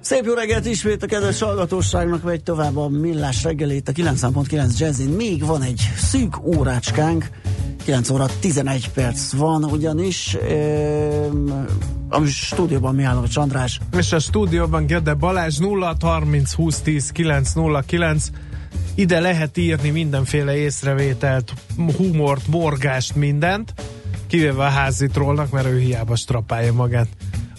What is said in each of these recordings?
Szép jó reggelt ismét a kedves hallgatóságnak, vagy tovább a millás reggelét a 9.9 Jazzin. Még van egy szűk órácskánk, 9 óra 11 perc van ugyanis. a stúdióban mi állom, Csandrás. És a stúdióban Gede Balázs 0 30 20 10 9 0 9 ide lehet írni mindenféle észrevételt, humort, morgást, mindent, kivéve a házitrónak, mert ő hiába strapálja magát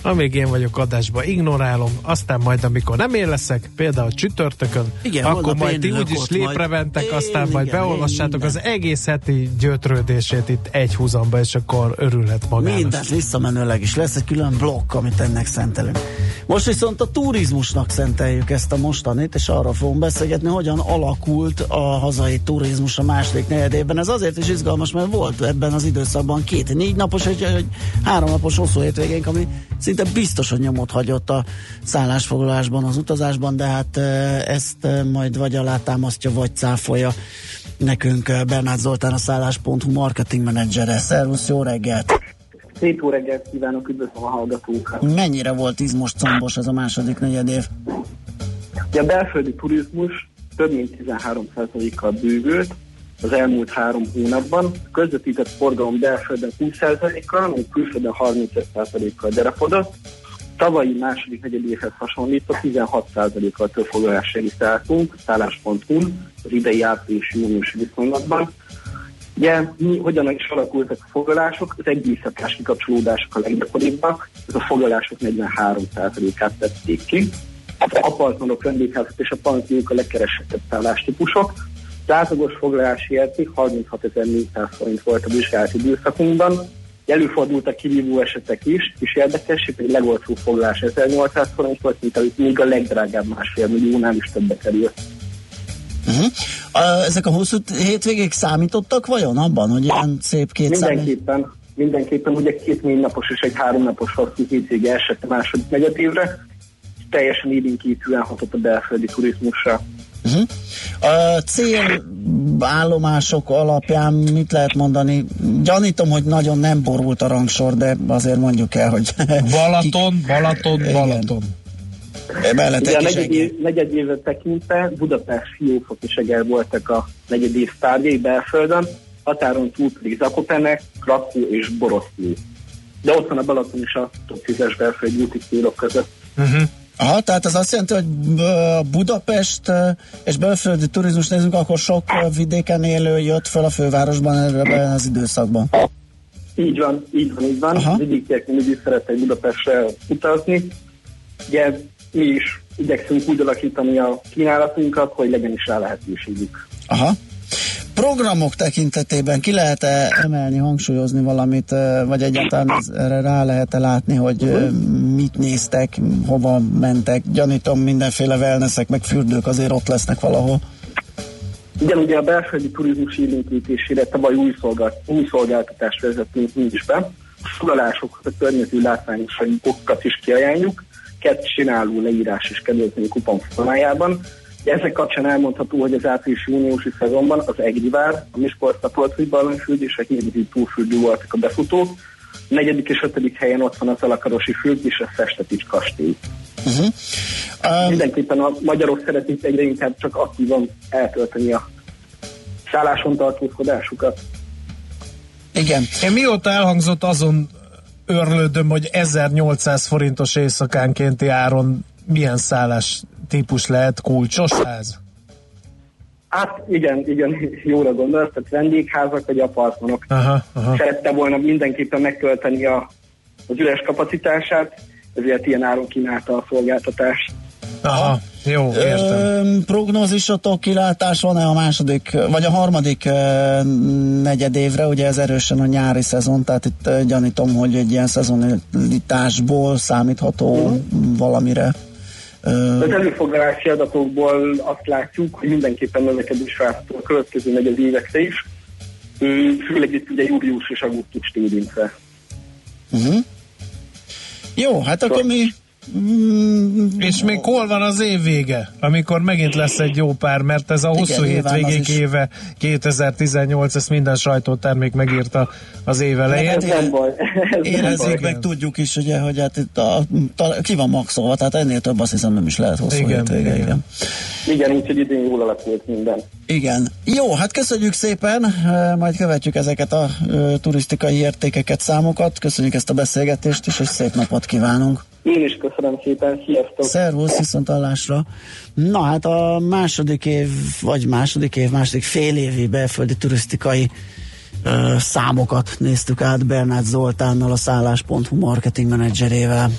amíg én vagyok adásba, ignorálom, aztán majd amikor nem én leszek, például csütörtökön, igen, akkor majd ti úgyis lépreventek, majd, aztán én, majd igen, beolvassátok az egész heti gyötrődését itt egy húzamba, és akkor örülhet magának. Mindent visszamenőleg is lesz egy külön blokk, amit ennek szentelünk. Most viszont a turizmusnak szenteljük ezt a mostanit, és arra fogunk beszélgetni, hogyan alakult a hazai turizmus a második negyedében. Ez azért is izgalmas, mert volt ebben az időszakban két négy napos, egy, egy három napos hosszú hétvégénk, ami szinte biztos, hogy nyomot hagyott a szállásfoglalásban, az utazásban, de hát ezt majd vagy alátámasztja, vagy cáfolja nekünk Bernát Zoltán, a szállás.hu marketing menedzsere. Szervusz, jó reggelt! Szép jó reggelt kívánok, üdvözlöm a hallgatókat! Mennyire volt izmos combos ez a második negyed év? A belföldi turizmus több mint 13%-kal bővült, az elmúlt három hónapban. Közvetített forgalom belföldön 20%-kal, még külföldön 35%-kal derapodott. Tavalyi második negyedévhez hasonlítva 16%-kal több foglalást regisztráltunk szállás.hu az idei április-júniusi viszonylatban. Ugye, mi, hogyan is alakultak a foglalások? Az egészszakás kikapcsolódások a leggyakoribbak, ez a foglalások 43%-át tették ki. A apartmanok, vendégházak és a panziók a legkeresettebb szállástípusok, az átlagos foglalási érték 36.400 forint volt a vizsgálati időszakunkban. Előfordultak kirívó esetek is, és érdekes, hogy a legolcsóbb foglalás 1800 forint volt, mint amit még a legdrágább másfél milliónál is többe került. Uh-huh. Uh, ezek a hosszú hétvégék számítottak vajon abban, hogy ilyen szép két Mindenképpen, számít? mindenképpen ugye két négy napos és egy három napos hosszú hétvége esett a második negyedévre, teljesen élénkítően hatott a belföldi turizmusra. Uh-huh. A célállomások alapján mit lehet mondani? Gyanítom, hogy nagyon nem borult a rangsor, de azért mondjuk el, hogy... Balaton, Balaton, Balaton. Mellett Ugye a negyed, év, negyed évet tekintve Budapest, Fiófok és Eger voltak a negyed év tárgyai belföldön, határon túl pedig Zakopenek, Krakó és Boroszló. De ott van a Balaton is a top 10-es belföldi úti célok között. Uh-huh. Aha, tehát az azt jelenti, hogy Budapest és belföldi turizmus nézünk, akkor sok vidéken élő jött fel a fővárosban ebben az időszakban. Így van, így van, így van. Aha. Vidékiek mindig szeretnek Budapestre utazni. Ugye mi is igyekszünk úgy alakítani a kínálatunkat, hogy legyen is rá lehetőségük. Aha programok tekintetében ki lehet-e emelni, hangsúlyozni valamit, vagy egyáltalán erre rá lehet-e látni, hogy mit néztek, hova mentek? Gyanítom, mindenféle wellnessek, meg fürdők azért ott lesznek valahol. Igen, ugye a belföldi turizmus élénkítésére tavaly új, szolgált, új szolgáltatást vezettünk mi is be. A foglalásokat, a környező látványosokat is kiajánljuk, kettő csináló leírás és kedvezmény kupon formájában ezek kapcsán elmondható, hogy az április-júniusi szezonban az Egrivár, a Miskolc Tapolcai Barlangfüld és a Hírvízi túlfürdő voltak a befutók. A negyedik és ötödik helyen ott van az Alakarosi füld és a Festetics kastély. Uh-huh. Um, Mindenképpen a magyarok szeretik egyre inkább csak aktívan eltölteni a szálláson tartózkodásukat. Igen. Én mióta elhangzott azon örlődöm, hogy 1800 forintos éjszakánkénti áron milyen szállás típus lehet kulcsos ház? Hát igen, igen, jóra gondolsz, tehát vendégházak vagy apartmanok. Aha, aha. Szerette volna mindenképpen megtölteni a, az üres kapacitását, ezért ilyen áron kínálta a szolgáltatást. Aha, jó, értem. Ö, prognózisotok, kilátás van-e a második, vagy a harmadik ö, negyed évre, ugye ez erősen a nyári szezon, tehát itt ö, gyanítom, hogy egy ilyen szezonitásból számítható uh-huh. valamire Az előfoglalási adatokból azt látjuk, hogy mindenképpen növekedés várható a következő negyed évekre is, főleg itt ugye július és augusztus érintve. Uh-huh. Jó, hát akkor mi Mm, és még hol van az év vége, amikor megint lesz egy jó pár, mert ez a hosszú hétvégék éve 2018, ezt minden sajtótermék megírta az év elején. Ez nem baj. Érezzük meg, tudjuk is, ugye, hogy hát itt a, a, ki van maxolva, tehát ennél több azt hiszem nem is lehet hosszú igen, hétvége. Igen, igen. igen úgyhogy idén jól alakult minden. Igen. Jó, hát köszönjük szépen, majd követjük ezeket a turisztikai értékeket, számokat, köszönjük ezt a beszélgetést is, és szép napot kívánunk. Én is köszönöm szépen, sziasztok! Szervusz, viszontalásra! Na hát a második év, vagy második év, második fél évi belföldi turisztikai ö, számokat néztük át Bernát Zoltánnal, a szállás.hu marketing menedzserével.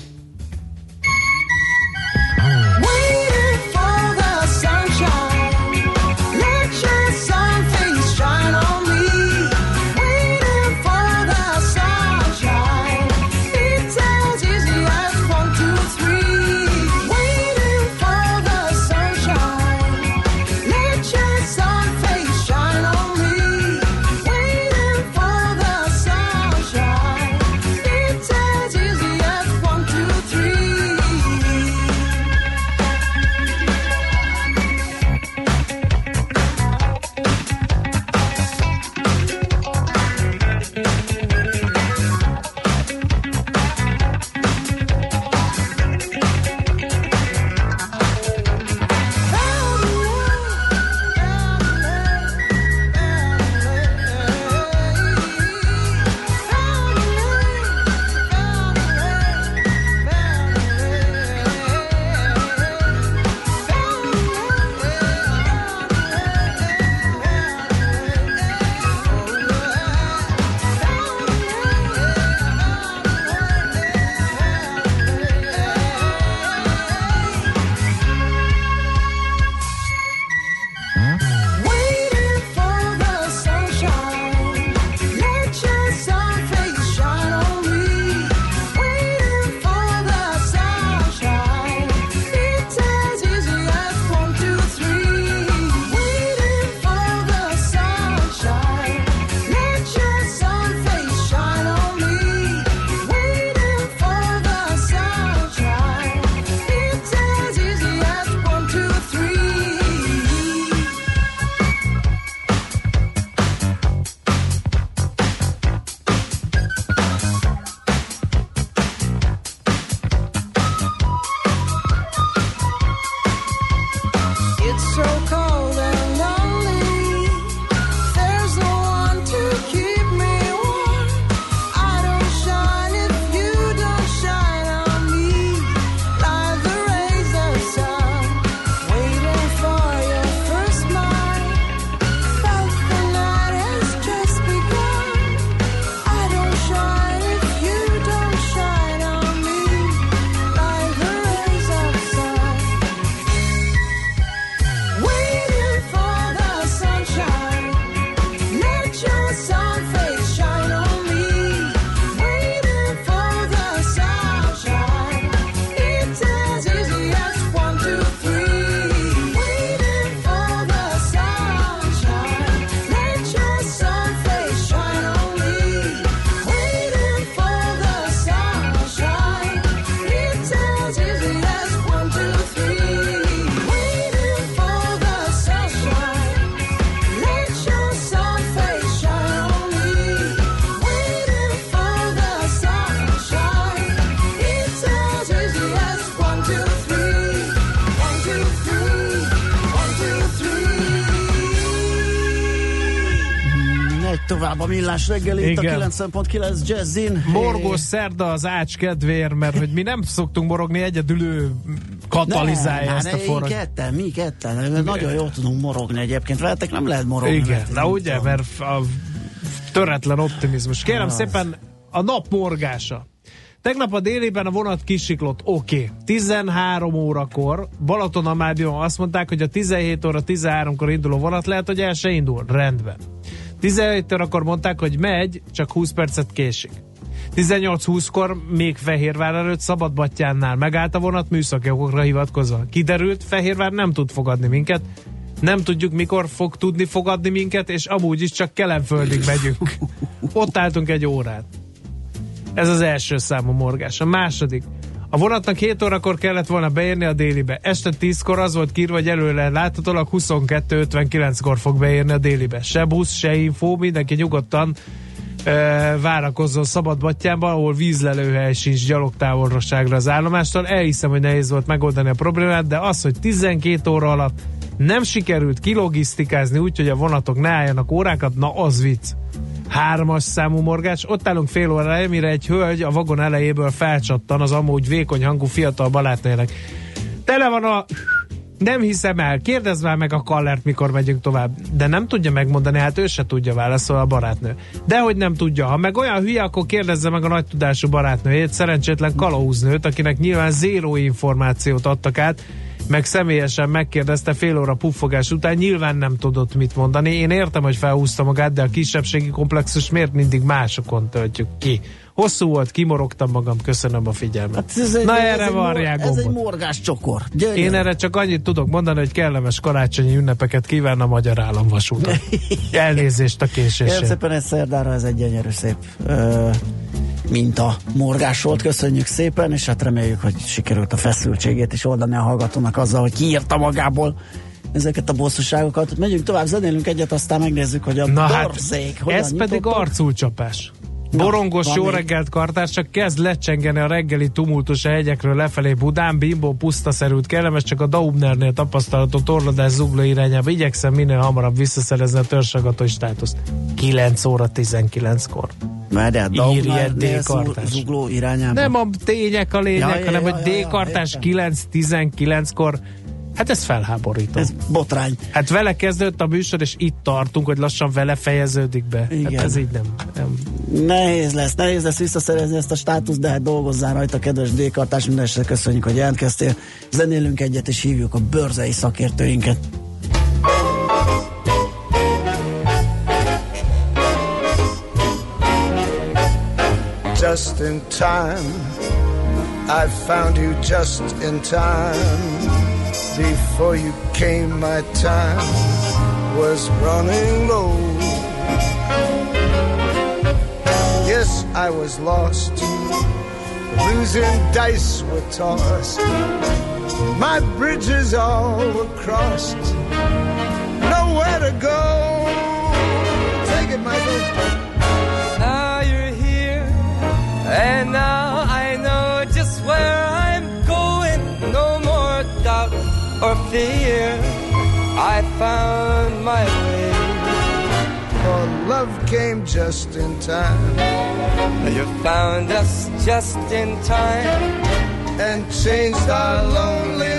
Millás reggeli, itt a 9.9 Jazzin. Morgós szerda az ács kedvér, mert hogy mi nem szoktunk morogni, egyedül ő katalizálja ne, ezt ne, a forró. Mi ketten, mi ketten, nagyon jól tudunk morogni egyébként, veletek nem lehet morogni. Igen, na ugye, mert a töretlen optimizmus. Kérem ah, szépen, a nap morgása. Tegnap a délében a vonat kisiklott, oké. Okay. 13 órakor Balaton azt mondták, hogy a 17 óra 13-kor induló vonat lehet, hogy el se indul. Rendben. 17 akkor mondták, hogy megy, csak 20 percet késik. 18-20-kor még Fehérvár előtt Szabadbattyánnál megállt a vonat műszaki okokra hivatkozva. Kiderült, Fehérvár nem tud fogadni minket, nem tudjuk mikor fog tudni fogadni minket, és amúgy is csak kelemföldig megyünk. Ott álltunk egy órát. Ez az első számú morgás. A második. A vonatnak 7 órakor kellett volna beérni a délibe. Este 10-kor az volt kírva, hogy előre láthatólag 22.59-kor fog beérni a délibe. Se busz, se info, mindenki nyugodtan e, várakozzon Szabadbattyánban, ahol vízlelőhely sincs gyalogtávolságra az állomástól. Elhiszem, hogy nehéz volt megoldani a problémát, de az, hogy 12 óra alatt nem sikerült kilogisztikázni úgy, hogy a vonatok ne álljanak órákat, na az vicc hármas számú morgás. Ott állunk fél órára, mire egy hölgy a vagon elejéből felcsattan az amúgy vékony hangú fiatal barátnőnek. Tele van a... Nem hiszem el, kérdezd már meg a kallert, mikor megyünk tovább. De nem tudja megmondani, hát ő se tudja válaszol a barátnő. De hogy nem tudja, ha meg olyan hülye, akkor kérdezze meg a nagy tudású barátnőjét, szerencsétlen kalauznőt, akinek nyilván zéró információt adtak át, meg személyesen megkérdezte fél óra puffogás után, nyilván nem tudott mit mondani. Én értem, hogy felhúzta magát, de a kisebbségi komplexus miért mindig másokon töltjük ki? Hosszú volt, kimorogtam magam, köszönöm a figyelmet. Hát ez egy, Na ez erre varják Ez egy morgás csokor. Gyönyör. Én erre csak annyit tudok mondani, hogy kellemes karácsonyi ünnepeket kíván a Magyar Államvasúton. Elnézést a késésért. Kérem szépen egy szerdára, ez egy gyönyörű szép uh, minta morgás volt. Köszönjük szépen, és hát reméljük, hogy sikerült a feszültségét is oldani a hallgatónak azzal, hogy kiírta magából ezeket a bosszúságokat. Megyünk tovább, zenélünk egyet, aztán megnézzük, hogy a Na borzék hát, Ez pedig arculcsapás. Borongos Na, jó még. reggelt kartás, csak kezd lecsengeni a reggeli tumultus a hegyekről lefelé Budán, Bimbo pusztaszerült kellemes, csak a Daubnernél tapasztalható torlódás zugló irányába. Igyekszem minél hamarabb visszaszerezni a törzsagatói státuszt. 9 óra 19-kor. Mert a Daubnernél zugló irányába. Nem a tények a lényeg, ja, ja, hanem ja, hogy ja, D-kartás 9-19-kor Hát ez felháborító. Ez botrány. Hát vele kezdődött a műsor, és itt tartunk, hogy lassan vele fejeződik be. Hát Igen. Hát ez így nem, nem. Nehéz lesz, nehéz lesz visszaszerezni ezt a státuszt, de hát dolgozzál rajta, kedves D-kartás, mindenesetre köszönjük, hogy jelentkeztél. Zenélünk egyet, és hívjuk a bőrzei szakértőinket. Just in time I found you just in time Before you came, my time was running low. Yes, I was lost. Losing dice were tossed. My bridges all were crossed. Nowhere to go. Take it, Michael. Fear, I found my way. For love came just in time. You found us just in time and changed our lonely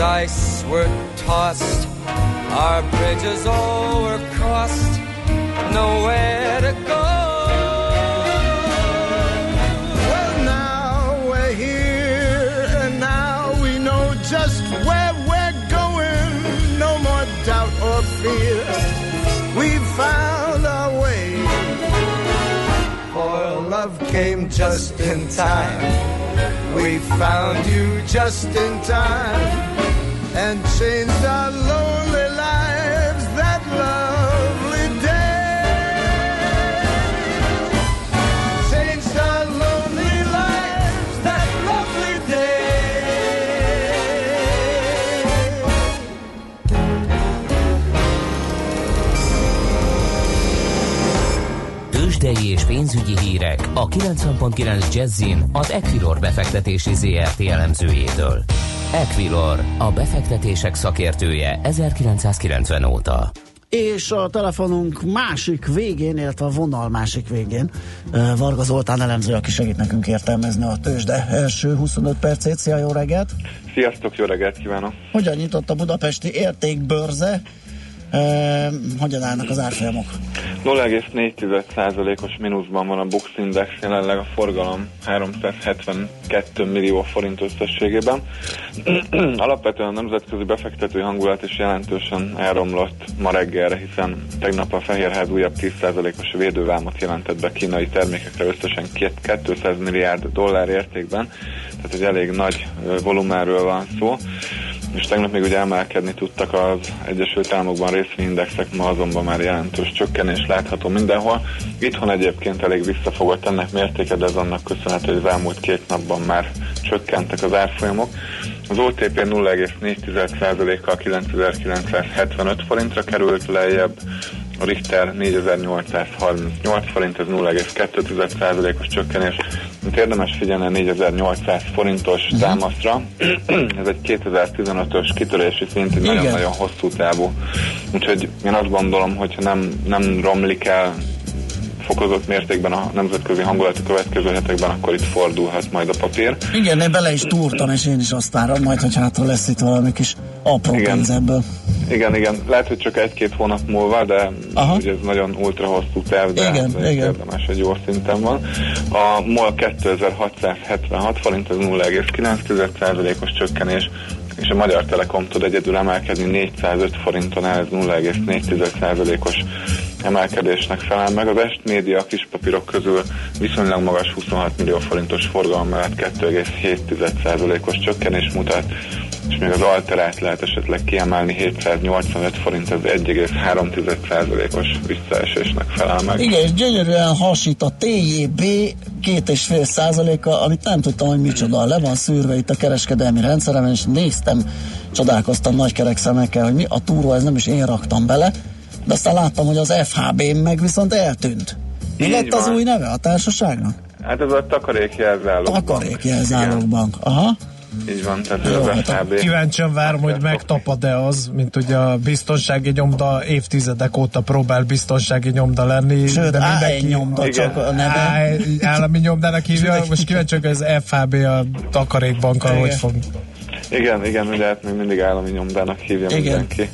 dice were tossed, our bridges all were crossed, nowhere to go. Well, now we're here, and now we know just where we're going. No more doubt or fear. We've found our way. For love came just in time we found you just in time and changed our lonely lives that lovely day. Changed our lonely lives that lovely day. Tőzsdei és pénzügyi hírek a 90.9 Jazzin az Equilor befektetési ZRT elemzőjétől. Equilor, a befektetések szakértője 1990 óta. és a telefonunk másik végén, illetve a vonal másik végén Varga Zoltán elemző, aki segít nekünk értelmezni a tőzsde első 25 percét. Szia, jó reggelt! Sziasztok, jó reggelt kívánok! Hogyan nyitott a budapesti értékbörze? Uh, hogyan állnak az árfolyamok? 0,4%-os mínuszban van a Bux Index, jelenleg a forgalom 372 millió forint összességében. Alapvetően a nemzetközi befektetői hangulat is jelentősen elromlott ma reggelre, hiszen tegnap a Fehérház újabb 10%-os védővámot jelentett be kínai termékekre összesen 200 milliárd dollár értékben, tehát egy elég nagy volumáról van szó és tegnap még ugye emelkedni tudtak az Egyesült Államokban részvényindexek, ma azonban már jelentős csökkenés látható mindenhol. Itthon egyébként elég visszafogott ennek mértéke, de ez annak köszönhető, hogy az elmúlt két napban már csökkentek az árfolyamok. Az OTP 0,4%-kal 9975 forintra került lejjebb, a Richter 4838 forint, ez 0,2%-os csökkenés. Mint érdemes figyelni a 4800 forintos uh-huh. támaszra. ez egy 2015-ös kitörési szint, nagyon-nagyon hosszú távú. Úgyhogy én azt gondolom, hogyha nem, nem romlik el fokozott mértékben a nemzetközi hangulat a következő hetekben, akkor itt fordulhat majd a papír. Igen, én bele is túrtam, és én is azt várom majd, hogy hátra lesz itt valami kis apró igen. pénz ebből. Igen, igen. Lehet, hogy csak egy-két hónap múlva, de Aha. ugye ez nagyon ultra hosszú terv, de igen, igen. érdemes, hogy jó szinten van. A MOL 2676 forint, ez 0,9%-os csökkenés, és a Magyar Telekom tud egyedül emelkedni 405 forinton, ez 0,4%-os emelkedésnek felel meg. Az Est Média a kispapírok közül viszonylag magas 26 millió forintos forgalom mellett 2,7%-os csökkenés mutat, és még az alterát lehet esetleg kiemelni 785 forint, ez 1,3%-os visszaesésnek felel meg. Igen, és gyönyörűen hasít a TJB két és fél százaléka, amit nem tudtam, hogy micsoda. Le van szűrve itt a kereskedelmi rendszerem, és néztem, csodálkoztam nagy kerek szemekkel, hogy mi a túró, ez nem is én raktam bele, de aztán láttam, hogy az FHB meg viszont eltűnt. Mi Így lett van. az új neve a társaságnak? Hát ez a takarékjelzálók Takarékjelzálók bank. Aha. Így van, tehát Jó, az FHB. Kíváncsian várom, hogy megtapad-e az, mint ugye a biztonsági nyomda évtizedek óta próbál biztonsági nyomda lenni. Sőt, de mindenki nyomda igen. csak a neve. Állami nyomdának hívja, most kíváncsi, hogy az FHB a takarékbankkal hogy fog. Igen, igen, ugye hát még mindig állami nyomdának hívja igen. mindenki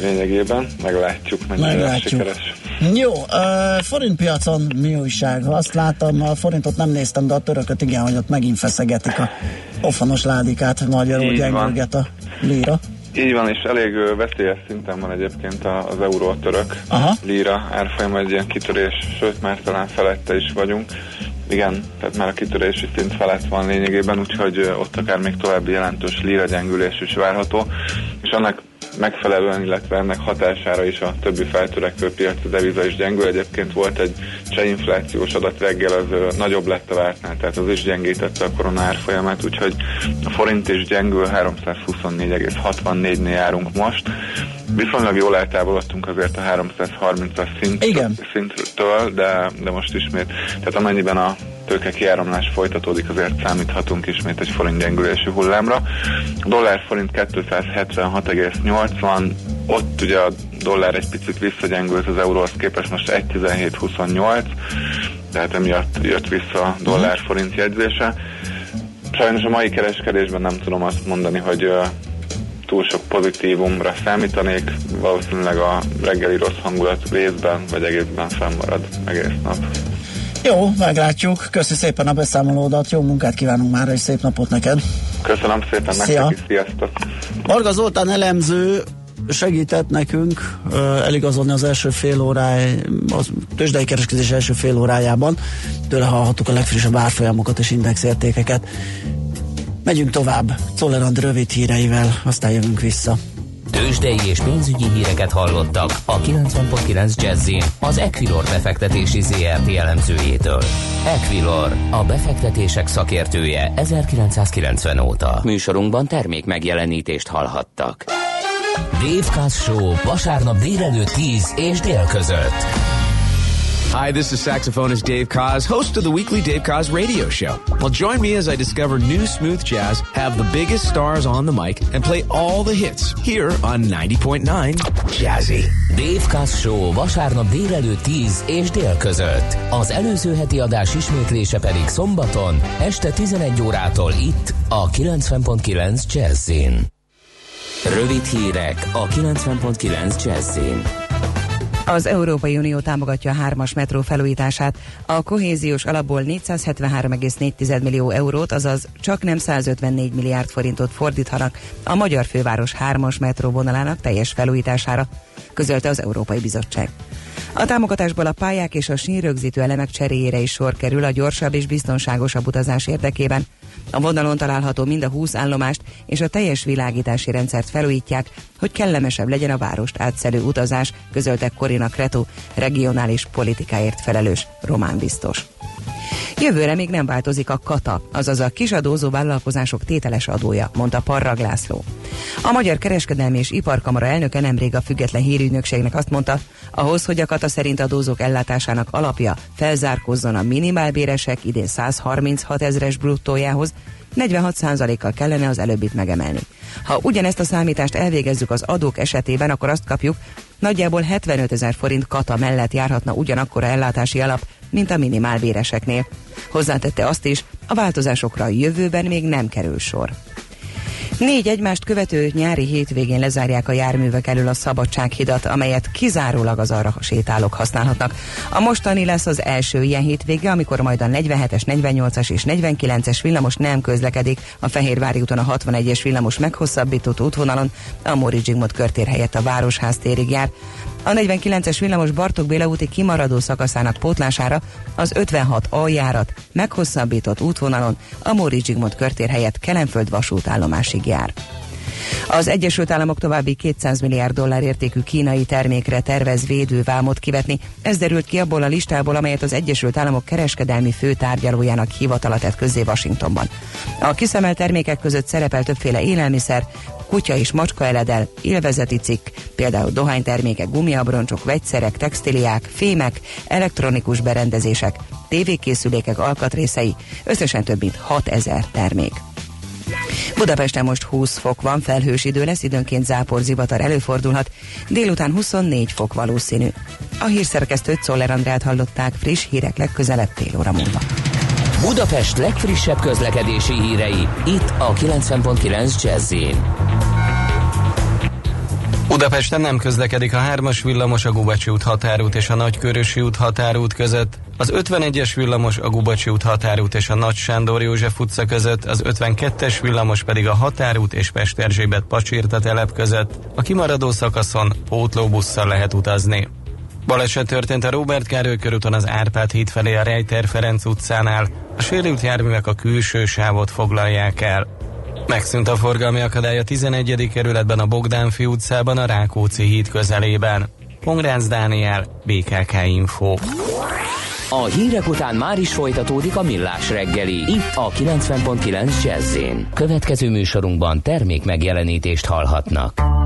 lényegében. Meglátjuk, mennyire Meglátjuk. sikeres. Jó, uh, forintpiacon mi újság? Azt láttam, a forintot nem néztem, de a törököt igen, hogy ott megint feszegetik a ofanos ládikát, magyarul gyengülget a líra. Így van, és elég veszélyes szinten van egyébként az euró török líra árfolyam egy ilyen kitörés, sőt már talán felette is vagyunk. Igen, tehát már a kitörési szint felett van lényegében, úgyhogy ott akár még további jelentős líra gyengülés is várható, és annak megfelelően, illetve ennek hatására is a többi feltörekvő piaci deviza is gyengül. Egyébként volt egy cseh inflációs adat reggel, az nagyobb lett a vártnál, tehát az is gyengítette a korona árfolyamát, úgyhogy a forint is gyengül, 324,64-nél járunk most. Viszonylag jól eltávolodtunk azért a 330-as szint, szinttől, de, de most ismét, tehát amennyiben a tőke kiáramlás folytatódik, azért számíthatunk ismét egy forint gyengülési hullámra. Dollár forint 276,80, ott ugye a dollár egy picit visszagyengült az euróhoz képest, most 1,1728, tehát emiatt jött vissza a dollár forint jegyzése. Sajnos a mai kereskedésben nem tudom azt mondani, hogy túl sok pozitívumra számítanék, valószínűleg a reggeli rossz hangulat részben vagy egészben fennmarad egész nap. Jó, meglátjuk. Köszi szépen a beszámolódat, jó munkát kívánunk már, és szép napot neked. Köszönöm szépen Szia. nektek is, sziasztok. Marga Zoltán elemző segített nekünk uh, eligazolni az első fél óráj, az tőzsdei kereskedés első fél órájában. Tőle hallhattuk a legfrissebb árfolyamokat és indexértékeket. Megyünk tovább, Czollerand rövid híreivel, aztán jövünk vissza. Tőzsdei és pénzügyi híreket hallottak a 90.9 jazz az Equilor befektetési ZRT elemzőjétől. Equilor, a befektetések szakértője 1990 óta. Műsorunkban termék megjelenítést hallhattak. Dave Cass Show vasárnap délelőtt 10 és dél között. Hi, this is saxophonist Dave Koz, host of the weekly Dave Koz radio show. Well, join me as I discover new smooth jazz, have the biggest stars on the mic, and play all the hits here on 90.9 Jazzy. Dave Kass Show vasárnap délelőtt 10 és dél között. Az előző heti adás ismétlése pedig szombaton este 11 órától itt a 90.9 Jazzin. Rövid hírek a 90.9 Jazzin. Az Európai Unió támogatja a hármas metró felújítását. A kohéziós alapból 473,4 millió eurót, azaz csak nem 154 milliárd forintot fordíthanak a magyar főváros hármas metró vonalának teljes felújítására, közölte az Európai Bizottság. A támogatásból a pályák és a sínrögzítő elemek cseréjére is sor kerül a gyorsabb és biztonságosabb utazás érdekében. A vonalon található mind a 20 állomást és a teljes világítási rendszert felújítják, hogy kellemesebb legyen a várost átszelő utazás, közölte Corina Cretu, regionális politikáért felelős román biztos. Jövőre még nem változik a kata, azaz a kisadózó vállalkozások tételes adója, mondta Parrag László. A Magyar Kereskedelmi és Iparkamara elnöke nemrég a független hírügynökségnek azt mondta, ahhoz, hogy a kata szerint adózók ellátásának alapja felzárkozzon a minimálbéresek idén 136 ezres bruttójához, 46%-kal kellene az előbbit megemelni. Ha ugyanezt a számítást elvégezzük az adók esetében, akkor azt kapjuk, nagyjából 75 ezer forint kata mellett járhatna ugyanakkor a ellátási alap, mint a minimálbéreseknél. Hozzátette azt is, a változásokra a jövőben még nem kerül sor. Négy egymást követő nyári hétvégén lezárják a járművek elől a Szabadsághidat, amelyet kizárólag az arra sétálók használhatnak. A mostani lesz az első ilyen hétvége, amikor majd a 47-es, 48-as és 49-es villamos nem közlekedik, a Fehérvári úton a 61-es villamos meghosszabbított útvonalon, a Móri Zsigmond körtér helyett a Városház térig jár. A 49-es villamos Bartók Béla úti kimaradó szakaszának pótlására az 56 aljárat meghosszabbított útvonalon a Móri Zsigmond körtér helyett Kelenföld vasútállomásig jár. Az Egyesült Államok további 200 milliárd dollár értékű kínai termékre tervez védővámot kivetni. Ez derült ki abból a listából, amelyet az Egyesült Államok kereskedelmi főtárgyalójának hivatala tett közzé Washingtonban. A kiszemelt termékek között szerepel többféle élelmiszer, kutya és macska eledel, élvezeti cikk, például dohánytermékek, gumiabroncsok, vegyszerek, textiliák, fémek, elektronikus berendezések, tévékészülékek alkatrészei, összesen több mint 6000 termék. Budapesten most 20 fok van, felhős idő lesz, időnként zápor zivatar előfordulhat, délután 24 fok valószínű. A hírszerkesztőt Szoller Andrát hallották friss hírek legközelebb fél óra múlva. Budapest legfrissebb közlekedési hírei, itt a 90.9 jazz Budapesten nem közlekedik a 3-as villamos a Gubacsi út határút és a Nagykörösi út határút között, az 51-es villamos a Gubacsi út határút és a Nagy Sándor József utca között, az 52-es villamos pedig a határút és Pesterzsébet Pacsirta telep között. A kimaradó szakaszon pótlóbusszal lehet utazni. Baleset történt a Robert Károly körúton az Árpád híd felé a Rejter Ferenc utcánál. A sérült járművek a külső sávot foglalják el. Megszűnt a forgalmi akadály a 11. kerületben a Bogdánfi utcában a Rákóczi híd közelében. Pongrácz Dániel, BKK Info. A hírek után már is folytatódik a millás reggeli, itt a 90.9 jazz Következő műsorunkban termék megjelenítést hallhatnak.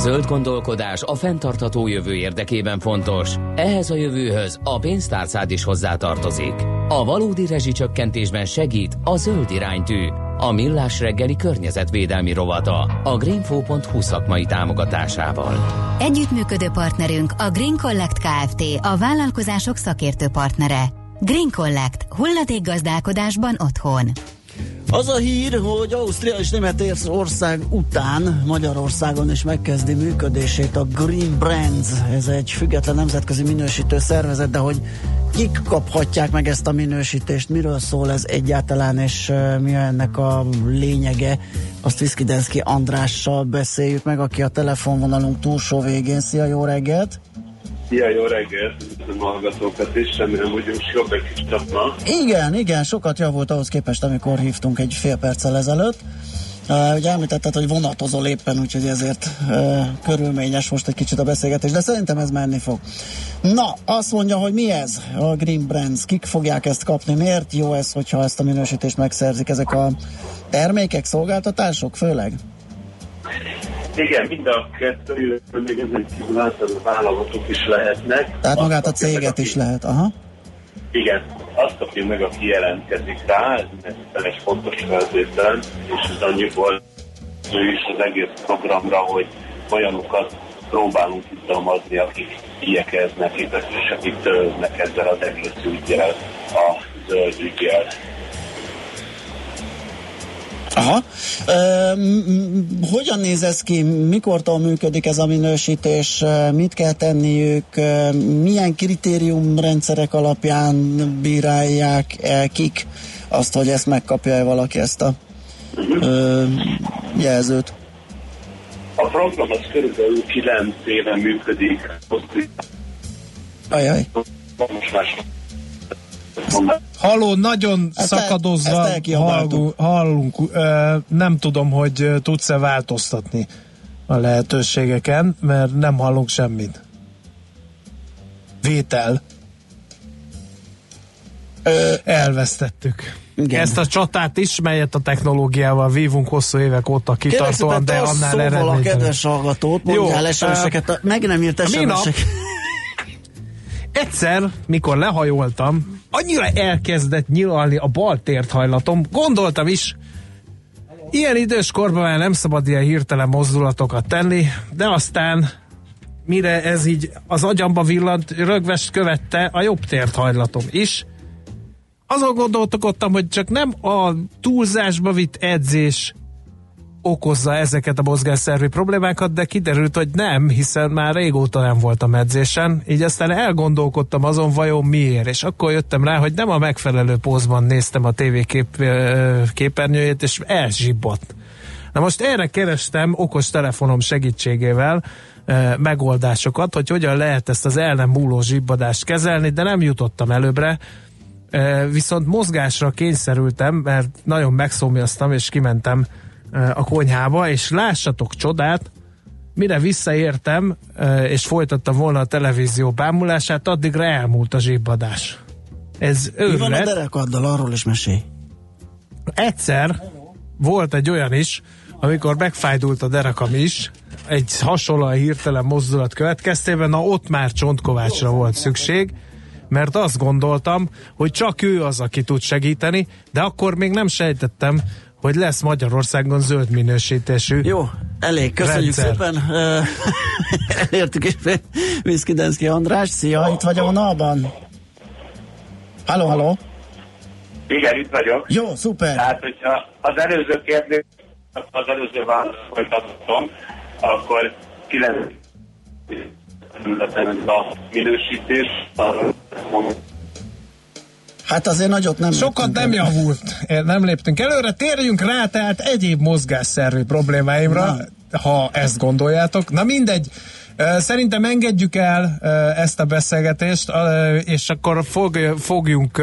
Zöld gondolkodás a fenntartható jövő érdekében fontos. Ehhez a jövőhöz a pénztárcád is hozzátartozik. A valódi rezsicsökkentésben segít a zöld iránytű, a millás reggeli környezetvédelmi rovata a greenfo.hu szakmai támogatásával. Együttműködő partnerünk a Green Collect Kft. a vállalkozások szakértő partnere. Green Collect. Hulladék gazdálkodásban otthon. Az a hír, hogy Ausztria és Németország után Magyarországon is megkezdi működését a Green Brands. Ez egy független nemzetközi minősítő szervezet, de hogy kik kaphatják meg ezt a minősítést, miről szól ez egyáltalán, és mi ennek a lényege, azt Viszkidenszki Andrással beszéljük meg, aki a telefonvonalunk túlsó végén. Szia, jó reggelt! Szia, jó reggelt! Üdvözlöm a hallgatókat is, remélem, hogy most jobb egy kis. Igen, igen, sokat javult ahhoz képest, amikor hívtunk egy fél perccel ezelőtt. Uh, ugye említetted, hogy vonatozol éppen, úgyhogy ezért uh, körülményes most egy kicsit a beszélgetés, de szerintem ez menni fog. Na, azt mondja, hogy mi ez a Green Brands, kik fogják ezt kapni, miért jó ez, hogyha ezt a minősítést megszerzik, ezek a termékek, szolgáltatások főleg? Igen, mind a kettő, még ezen kívül általában vállalatok is lehetnek. Tehát magát a céget is lehet, aha. Igen, azt kapja meg, aki jelentkezik rá, ez egy fontos feltétel, és ez annyiból ő is az egész programra, hogy olyanokat próbálunk jutalmazni, akik igyekeznek, és akik törődnek ezzel az egész ügyel, a zöld ügyel. Aha. E, hogyan néz ez ki? Mikortól működik ez a minősítés? Mit kell tenniük? Milyen kritériumrendszerek alapján bírálják el kik azt, hogy ezt megkapja-e valaki ezt a e, jelzőt? A program az körülbelül 9 éve működik. Ajaj. Most már Haló, nagyon Ezt szakadozva el- ezt hallunk, hallunk. Ö, nem tudom, hogy tudsz-e változtatni a lehetőségeken, mert nem hallunk semmit. Vétel. Ö, Elvesztettük. Igen. Ezt a csatát is, melyet a technológiával vívunk hosszú évek óta kitartóan, de tarts annál szóval a eredménytelen. kedves hallgatót, mondjál Jó, SMS-eket, a- meg nem írt SMS-eket. Egyszer, mikor lehajoltam, annyira elkezdett nyilalni a bal térthajlatom, gondoltam is, ilyen idős korban már nem szabad ilyen hirtelen mozdulatokat tenni, de aztán mire ez így az agyamba villant, rögvest követte a jobb térthajlatom is. Azon gondolkodtam, hogy csak nem a túlzásba vitt edzés okozza ezeket a mozgásszervi problémákat, de kiderült, hogy nem, hiszen már régóta nem voltam edzésen, így aztán elgondolkodtam azon vajon miért, és akkor jöttem rá, hogy nem a megfelelő pózban néztem a tévé kép, képernyőjét, és elzsibbott. Na most erre kerestem okos telefonom segítségével ö, megoldásokat, hogy hogyan lehet ezt az el nem múló zsibbadást kezelni, de nem jutottam előbbre, Ö, viszont mozgásra kényszerültem, mert nagyon megszomjaztam, és kimentem a konyhába, és lássatok csodát, mire visszaértem, ö, és folytattam volna a televízió bámulását, addigra elmúlt a zsibbadás. Ez Mi van a őrület. derekaddal, arról is mesélj. Egyszer volt egy olyan is, amikor megfájdult a derekam is, egy hasonló hirtelen mozdulat következtében, na ott már csontkovácsra volt szükség, mert azt gondoltam, hogy csak ő az, aki tud segíteni, de akkor még nem sejtettem, hogy lesz Magyarországon zöld minősítésű. Jó, elég, köszönjük Rendszer. szépen. Elértük is Viszkidenszki András. Szia, itt vagy a vonalban? Halló, halló. Igen, itt vagyok. Jó, szuper. Tehát, hogyha az előző kérdés, az előző választ folytatom, akkor 9 területen a minősítés, arra mondom, Hát azért nagyot nem Sokat nem el. javult, nem léptünk előre, térjünk rá tehát egyéb mozgásszervi problémáimra, ha ezt gondoljátok. Na mindegy, Szerintem engedjük el ezt a beszélgetést, és akkor fog, fogjunk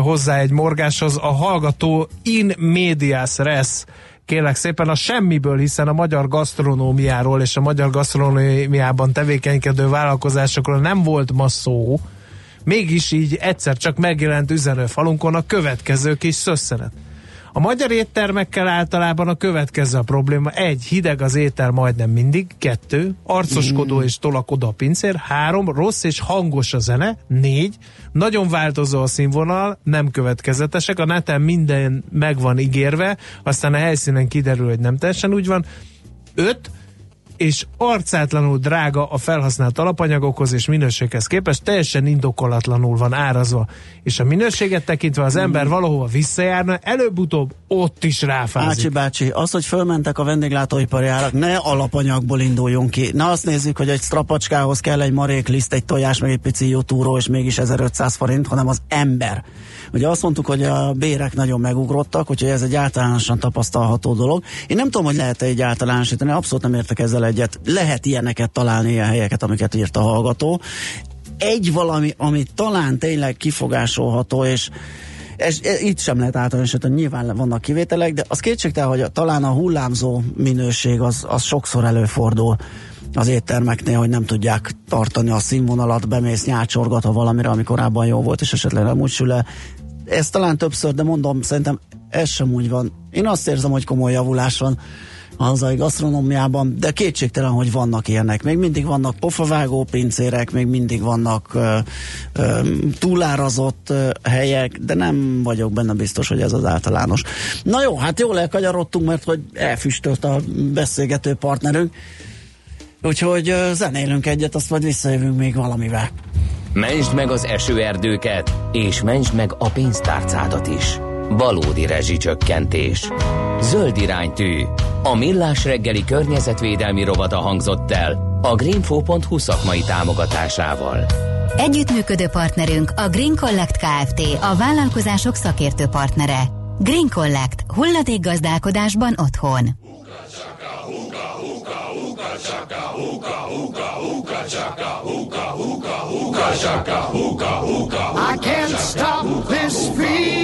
hozzá egy morgáshoz. A hallgató in medias res kérlek szépen a semmiből, hiszen a magyar gasztronómiáról és a magyar gasztronómiában tevékenykedő vállalkozásokról nem volt ma szó, mégis így egyszer csak megjelent üzenőfalunkon a következő kis szösszenet. A magyar éttermekkel általában a következő a probléma. Egy, hideg az étel majdnem mindig. Kettő, arcoskodó mm. és tolakodó a pincér. Három, rossz és hangos a zene. Négy, nagyon változó a színvonal, nem következetesek. A neten minden meg van ígérve, aztán a helyszínen kiderül, hogy nem teljesen úgy van. Öt, és arcátlanul drága a felhasznált alapanyagokhoz és minőséghez képest, teljesen indokolatlanul van árazva. És a minőséget tekintve az ember valahova visszajárna, előbb-utóbb ott is ráfázik. Ácsi bácsi, az, hogy fölmentek a vendéglátóipari árak, ne alapanyagból induljunk ki. Ne azt nézzük, hogy egy strapacskához kell egy marék liszt, egy tojás, meg egy pici jutúró, és mégis 1500 forint, hanem az ember. Ugye azt mondtuk, hogy a bérek nagyon megugrottak, úgyhogy ez egy általánosan tapasztalható dolog. Én nem tudom, hogy lehet-e egy általánosítani, abszolút nem értek ezzel egyet. Lehet ilyeneket találni, ilyen helyeket, amiket írt a hallgató. Egy valami, ami talán tényleg kifogásolható, és ez, itt sem lehet általánosítani, nyilván vannak kivételek, de az kétségtelen, hogy a, talán a hullámzó minőség az, az sokszor előfordul az éttermeknél, hogy nem tudják tartani a színvonalat, bemész nyácsorgatva valamire, ami korábban jó volt, és esetleg nem úgy sül. Ez talán többször, de mondom, szerintem ez sem úgy van. Én azt érzem, hogy komoly javulás van a hazai gasztronómiában, de kétségtelen, hogy vannak ilyenek. Még mindig vannak pofavágó pincérek, még mindig vannak ö, ö, túlárazott ö, helyek, de nem vagyok benne biztos, hogy ez az általános. Na jó, hát jól elkagyarodtunk, mert hogy elfüstölt a beszélgető partnerünk. Úgyhogy ö, zenélünk egyet, azt majd visszajövünk még valamivel. Mentsd meg az esőerdőket, és mentsd meg a pénztárcádat is. Valódi rezsicsökkentés. Zöld iránytű. A Millás reggeli környezetvédelmi rovata hangzott el a greenfo.hu szakmai támogatásával. Együttműködő partnerünk a Green Collect Kft. a vállalkozások szakértő partnere. Green Collect. Hulladék gazdálkodásban otthon. I can't stop this feeling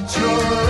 that you're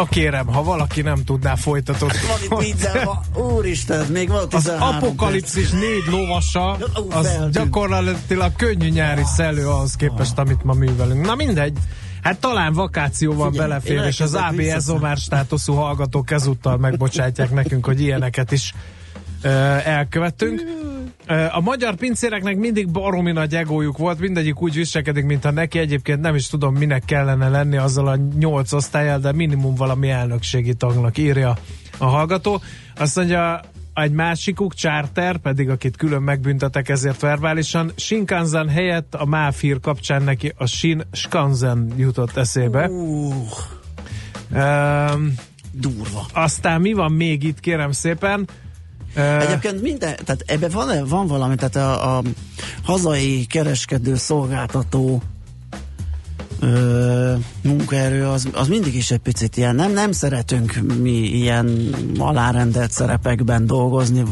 Na kérem, ha valaki nem tudná folytatódni. Van itt úristen, még van Az 13 apokalipszis négy lovasa, az gyakorlatilag könnyű nyári szelő ahhoz képest, amit ma művelünk. Na mindegy. Hát talán vakációban Figyelj, belefér, és az vissza- Omar státuszú hallgatók ezúttal megbocsátják nekünk, hogy ilyeneket is ö, elkövettünk. A magyar pincéreknek mindig baromi nagy egójuk volt, mindegyik úgy viselkedik, mintha neki egyébként nem is tudom, minek kellene lenni azzal a nyolc osztályjal, de minimum valami elnökségi tagnak írja a hallgató. Azt mondja, egy másikuk, Charter, pedig akit külön megbüntetek ezért verbálisan, Shinkansen helyett a Máfír kapcsán neki a Shin Skansen jutott eszébe. Uh, Um, durva. aztán mi van még itt, kérem szépen? Uh, Egyébként minden, tehát ebben van, van valami, tehát a, a hazai kereskedő szolgáltató ö, munkaerő az, az mindig is egy picit ilyen, nem, nem szeretünk mi ilyen alárendelt szerepekben dolgozni,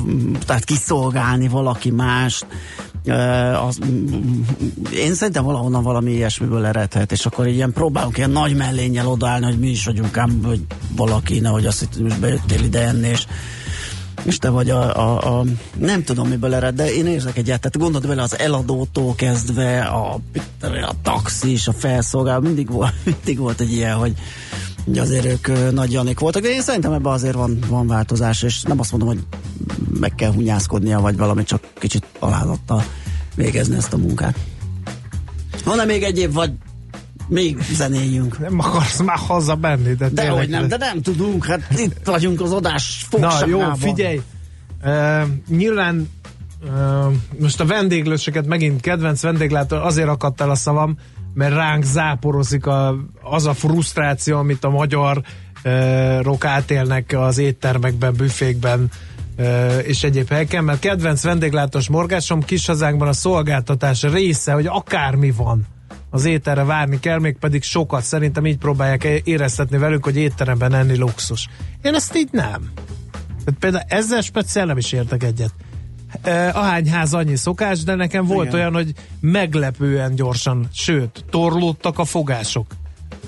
tehát kiszolgálni valaki mást, az, én szerintem valahonnan valami ilyesmiből eredhet, és akkor ilyen próbálunk ilyen nagy mellénnyel odaállni, hogy mi is vagyunk ám, hogy valaki, nehogy azt hitt, hogy bejöttél ide enni, és és te vagy a, a, a nem tudom miből ered, de én érzek egyet, tehát gondold bele az eladótól kezdve a, a taxis, a felszolgáló, mindig volt, mindig volt egy ilyen, hogy, azért ők nagy Janik voltak, de én szerintem ebben azért van, van változás, és nem azt mondom, hogy meg kell hunyászkodnia, vagy valami, csak kicsit alázattal végezni ezt a munkát. Van-e még egyéb, vagy még zenéljünk? nem akarsz már haza benni, de, De hogy nem, de nem tudunk, hát itt vagyunk az adás Na fogságában. jó, figyelj! Uh, nyilván uh, most a vendéglőseket megint kedvenc vendéglátó, azért akadt el a szavam, mert ránk záporozik a, az a frusztráció, amit a magyar uh, rok átélnek az éttermekben, büfékben és egyéb helyeken, mert kedvenc vendéglátós morgásom kis hazánkban a szolgáltatás része, hogy akármi van az ételre várni kell, még pedig sokat szerintem így próbálják éreztetni velünk, hogy étteremben enni luxus. Én ezt így nem. Tehát például ezzel speciál nem is értek egyet. E, Ahány ház annyi szokás, de nekem volt Igen. olyan, hogy meglepően gyorsan, sőt, torlódtak a fogások.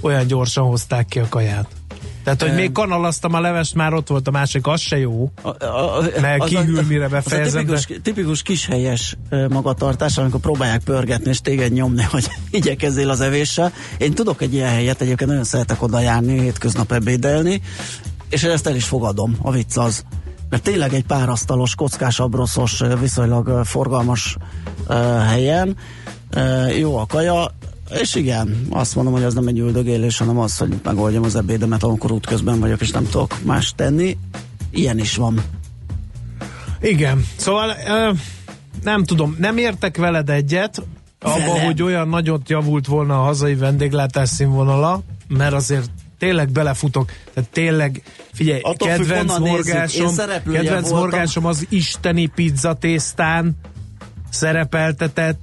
Olyan gyorsan hozták ki a kaját. Tehát, hogy még kanalaztam a levest, már ott volt a másik, az se jó. A, a, a, Mert kihűl, a- mire az a befejezem, tipikus, tipikus kishelyes magatartás, amikor próbálják pörgetni és téged nyomni, hogy igyekezzél az evéssel. Én tudok egy ilyen helyet, egyébként nagyon szeretek oda járni, hétköznap ebédelni, és ezt el is fogadom, a vicc az. Mert tényleg egy párasztalos, kockás, abroszos, viszonylag forgalmas helyen, jó a kaja, és igen, azt mondom, hogy az nem egy üldögélés, hanem az, hogy megoldjam az ebédemet, amikor útközben vagyok, és nem tudok más tenni. Ilyen is van. Igen, szóval ö, nem tudom, nem értek veled egyet, abban, hogy olyan nagyot javult volna a hazai vendéglátás színvonala, mert azért tényleg belefutok, tehát tényleg, figyelj, Attól függ, kedvenc. Én morgásom, kedvenc voltam. morgásom az isteni pizzatésztán szerepeltetett?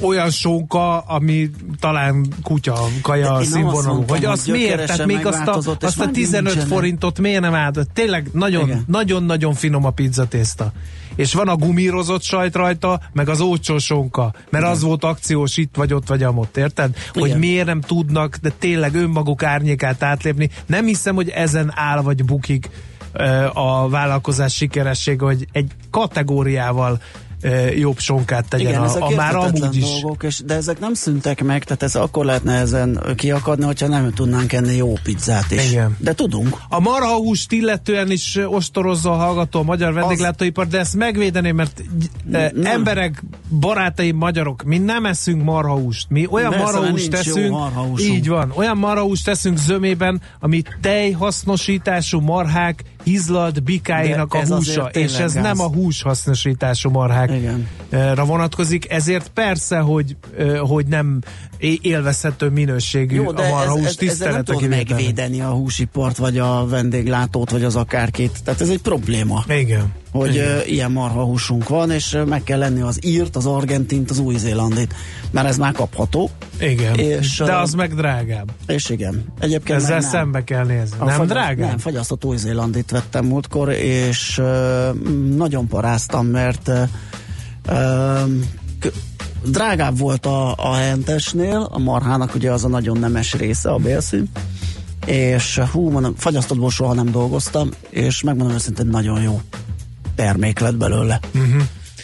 Olyan sóka, ami talán kutya kaja színvonalú. Hogy hogy azt miért? Tehát még azt a, azt a már 15 nincsenek. forintot miért nem áldott? Tényleg nagyon, Igen. nagyon-nagyon finom a pizzatészta. És van a gumírozott sajt rajta, meg az ócsó sonka. Mert az volt akciós itt vagy ott vagy amott, érted? Hogy Igen. miért nem tudnak, de tényleg önmaguk árnyékát átlépni. Nem hiszem, hogy ezen áll vagy bukik a vállalkozás sikeressége, hogy egy kategóriával jobb sonkát tegyen Igen, a, ezek a már amúgy is. dolgok, és, de ezek nem szüntek meg, tehát ez akkor lehetne ezen kiakadni, hogyha nem tudnánk enni jó pizzát is. Igen. De tudunk. A marhahúst illetően is ostorozza a hallgató a magyar vendéglátóipar, de ezt megvédeném, mert e, Nem. emberek, barátaim, magyarok, mi nem eszünk marhahúst. Mi olyan marhahúst teszünk, így van, olyan marhahúst teszünk zömében, ami tejhasznosítású marhák hizlalt bikáinak De a húsa, és ez gáz. nem a húshasznosítású marhákra Igen. vonatkozik, ezért persze, hogy, hogy nem élvezhető minőségű Jó, a de ez, marhahús ez, ezzel nem tisztelete tudod kivételnek. megvédeni a húsipart, vagy a vendéglátót, vagy az akárkit. Tehát ez egy probléma. Igen. hogy Igen. ilyen marhahúsunk van, és meg kell lenni az írt, az argentint, az új-zélandit, mert ez már kapható. Igen, És, de az meg drágább. És igen. Egyébként Ezzel nem. szembe kell nézni. A nem fagyaszt- drágább? Nem, fagyasztott új-zélandit vettem múltkor, és nagyon paráztam, mert drágább volt a, a hentesnél, a marhának ugye az a nagyon nemes része, a bélszín, és hú, mondom, fagyasztottból soha nem dolgoztam, és megmondom őszintén nagyon jó termék lett belőle. Uh-huh.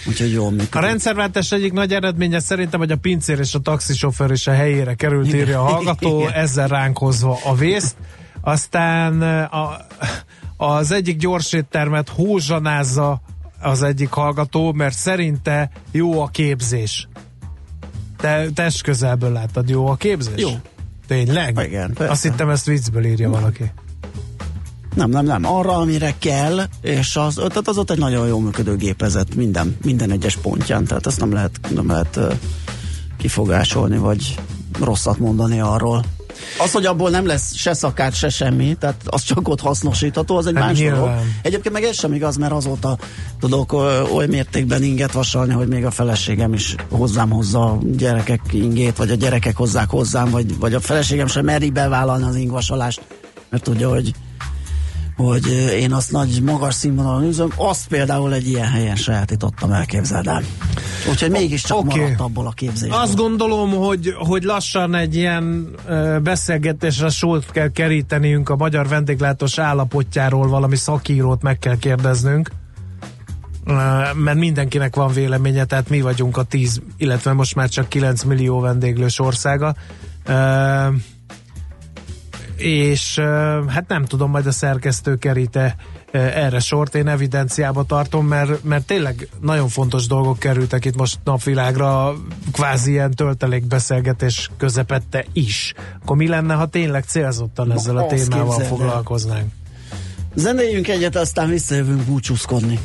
Úgyhogy jól működik. A rendszerváltás egyik nagy eredménye szerintem, hogy a pincér és a taxisofőr is a helyére került, írja a hallgató, Igen. ezzel ránk hozva a vészt. Aztán a, az egyik gyors éttermet hózsanázza az egyik hallgató, mert szerinte jó a képzés. Te test közelből láttad, jó a képzés? Jó. Tényleg? Igen, persze. Azt hittem ezt viccből írja valaki. Nem, nem, nem. Arra, amire kell, és az, tehát az ott egy nagyon jól működő gépezet minden, minden egyes pontján, tehát ezt nem lehet, nem lehet kifogásolni, vagy rosszat mondani arról. Az, hogy abból nem lesz se szakát, se semmi, tehát az csak ott hasznosítható, az egy Hát más dolog. Egyébként meg ez sem igaz, mert azóta tudok oly mértékben inget vasalni, hogy még a feleségem is hozzám hozza a gyerekek ingét, vagy a gyerekek hozzák hozzám, vagy, vagy a feleségem sem meri bevállalni az ingvasalást, mert tudja, hogy hogy én azt nagy magas színvonalon üzöm, azt például egy ilyen helyen sajátítottam el, képzeld el. Úgyhogy mégiscsak okay. maradt abból a képzésből. Azt gondolom, hogy, hogy lassan egy ilyen beszélgetésre sót kell kerítenünk a magyar vendéglátós állapotjáról, valami szakírót meg kell kérdeznünk, mert mindenkinek van véleménye, tehát mi vagyunk a 10, illetve most már csak 9 millió vendéglős országa. És hát nem tudom, majd a szerkesztő kerite ö, erre sort, én evidenciába tartom, mert, mert tényleg nagyon fontos dolgok kerültek itt most napvilágra, kvázi ilyen töltelékbeszélgetés közepette is. Akkor mi lenne, ha tényleg célzottan ezzel a témával foglalkoznánk? Zenéljünk egyet, aztán visszajövünk búcsúzkodni.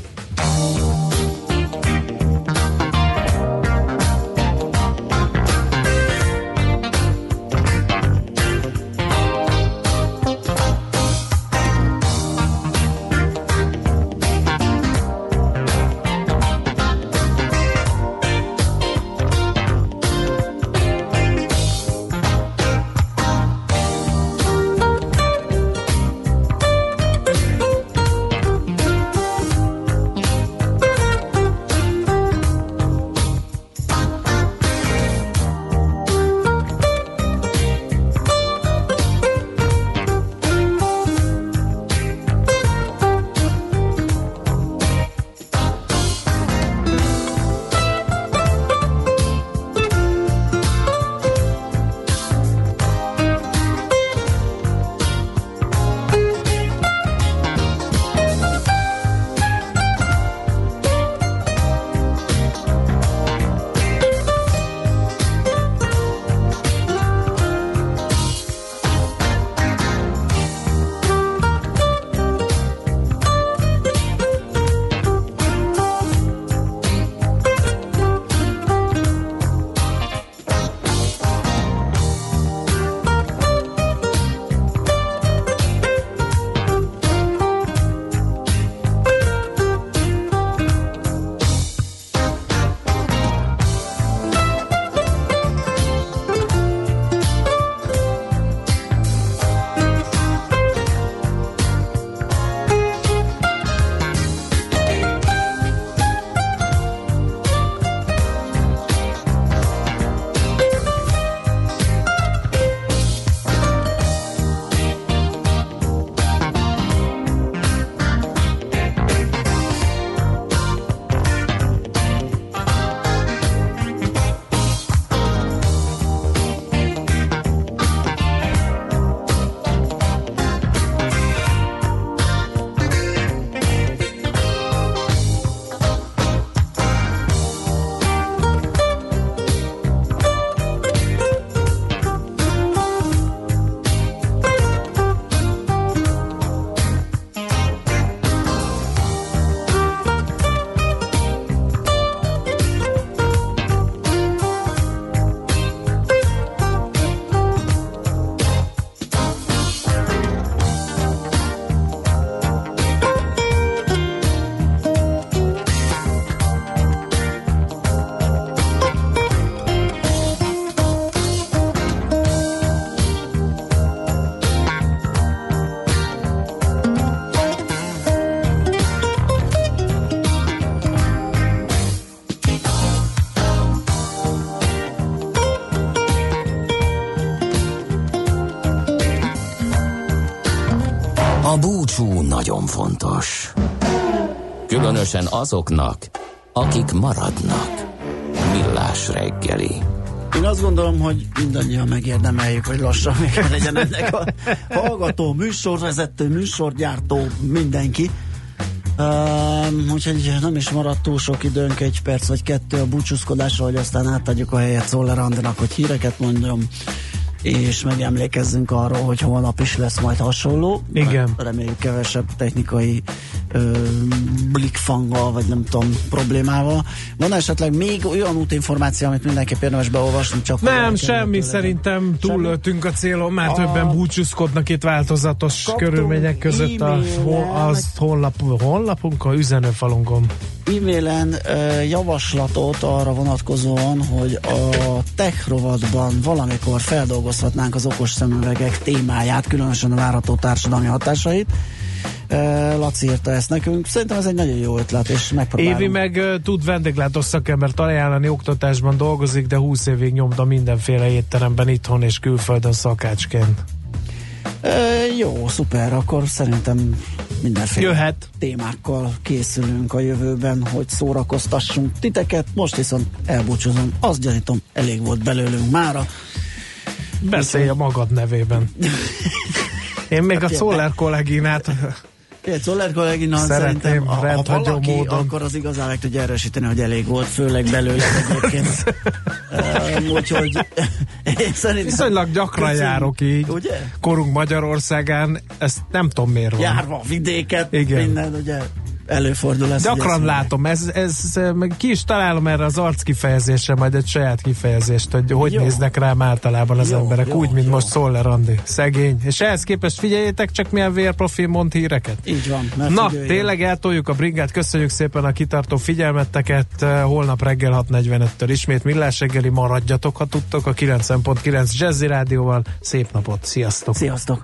Nagyon fontos. Különösen azoknak, akik maradnak. Millás reggeli. Én azt gondolom, hogy mindannyian megérdemeljük, hogy lassan még legyen ennek a hallgató, műsorvezető, műsorgyártó, mindenki. Uh, úgyhogy nem is maradt túl sok időnk, egy perc vagy kettő a búcsúzkodásra, hogy aztán átadjuk a helyet Szoller Andinak, hogy híreket mondjam, és megemlékezzünk arról, hogy holnap is lesz majd hasonló. Igen. Reméljük kevesebb technikai ö, blikfanggal, vagy nem tudom, problémával. Van esetleg még olyan útinformáció, amit mindenképp érdemes beolvasni, csak Nem, semmi, szerintem túllőttünk a célon, már A- többen búcsúzkodnak itt változatos Kaptunk körülmények között a az honlap, honlapunkon, üzenőfalunkon. e-mailen ö, javaslatot arra vonatkozóan, hogy a tech rovatban valamikor feldolgozhatnánk az okos szemüvegek témáját, különösen a várható társadalmi hatásait. Laci írta ezt nekünk. Szerintem ez egy nagyon jó ötlet, és megpróbálom. Évi meg ö, tud vendéglátós szakembert ajánlani, oktatásban dolgozik, de 20 évig nyomta mindenféle étteremben itthon és külföldön szakácsként. Ö, jó, szuper, akkor szerintem mindenféle Jöhet. témákkal készülünk a jövőben, hogy szórakoztassunk titeket. Most viszont elbúcsúzom. Azt gyanítom, elég volt belőlünk mára. Beszélj a magad nevében. Én még a Hát, Szoller kolléginát Egy Szoller Szeretném szerintem, ha, ha valaki, módon. akkor az igazán meg tudja erősíteni, hogy elég volt, főleg belőle egyébként. Ö, Úgyhogy én szerintem... viszonylag gyakran Köszönjük. járok így. Ugye? Korunk Magyarországán, ezt nem tudom miért van. Járva a vidéket, Igen. minden, ugye előfordul ez. hogy Gyakran ezt látom, ez, ez, ki is találom erre az arc kifejezésre majd egy saját kifejezést, hogy hogy Jó. néznek rám általában az Jó, emberek, jó, úgy, mint jó. most Szoller Andi. Szegény. És ehhez képest figyeljétek csak milyen vérprofil mond híreket. Így van. Mert Na, figyelj, tényleg eltoljuk a bringát, köszönjük szépen a kitartó figyelmetteket, Eh, holnap reggel 6.45-től ismét millás reggeli, maradjatok, ha tudtok, a 90.9 Jazzy Rádióval. Szép napot, sziasztok! Sziasztok!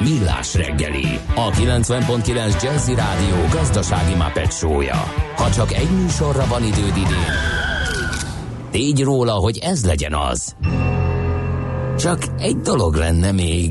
Millás reggeli, a 90.9 Jazzy Rádió gazdasági Muppet show-ja. Ha csak egy műsorra van időd idén, tégy róla, hogy ez legyen az. Csak egy dolog lenne még.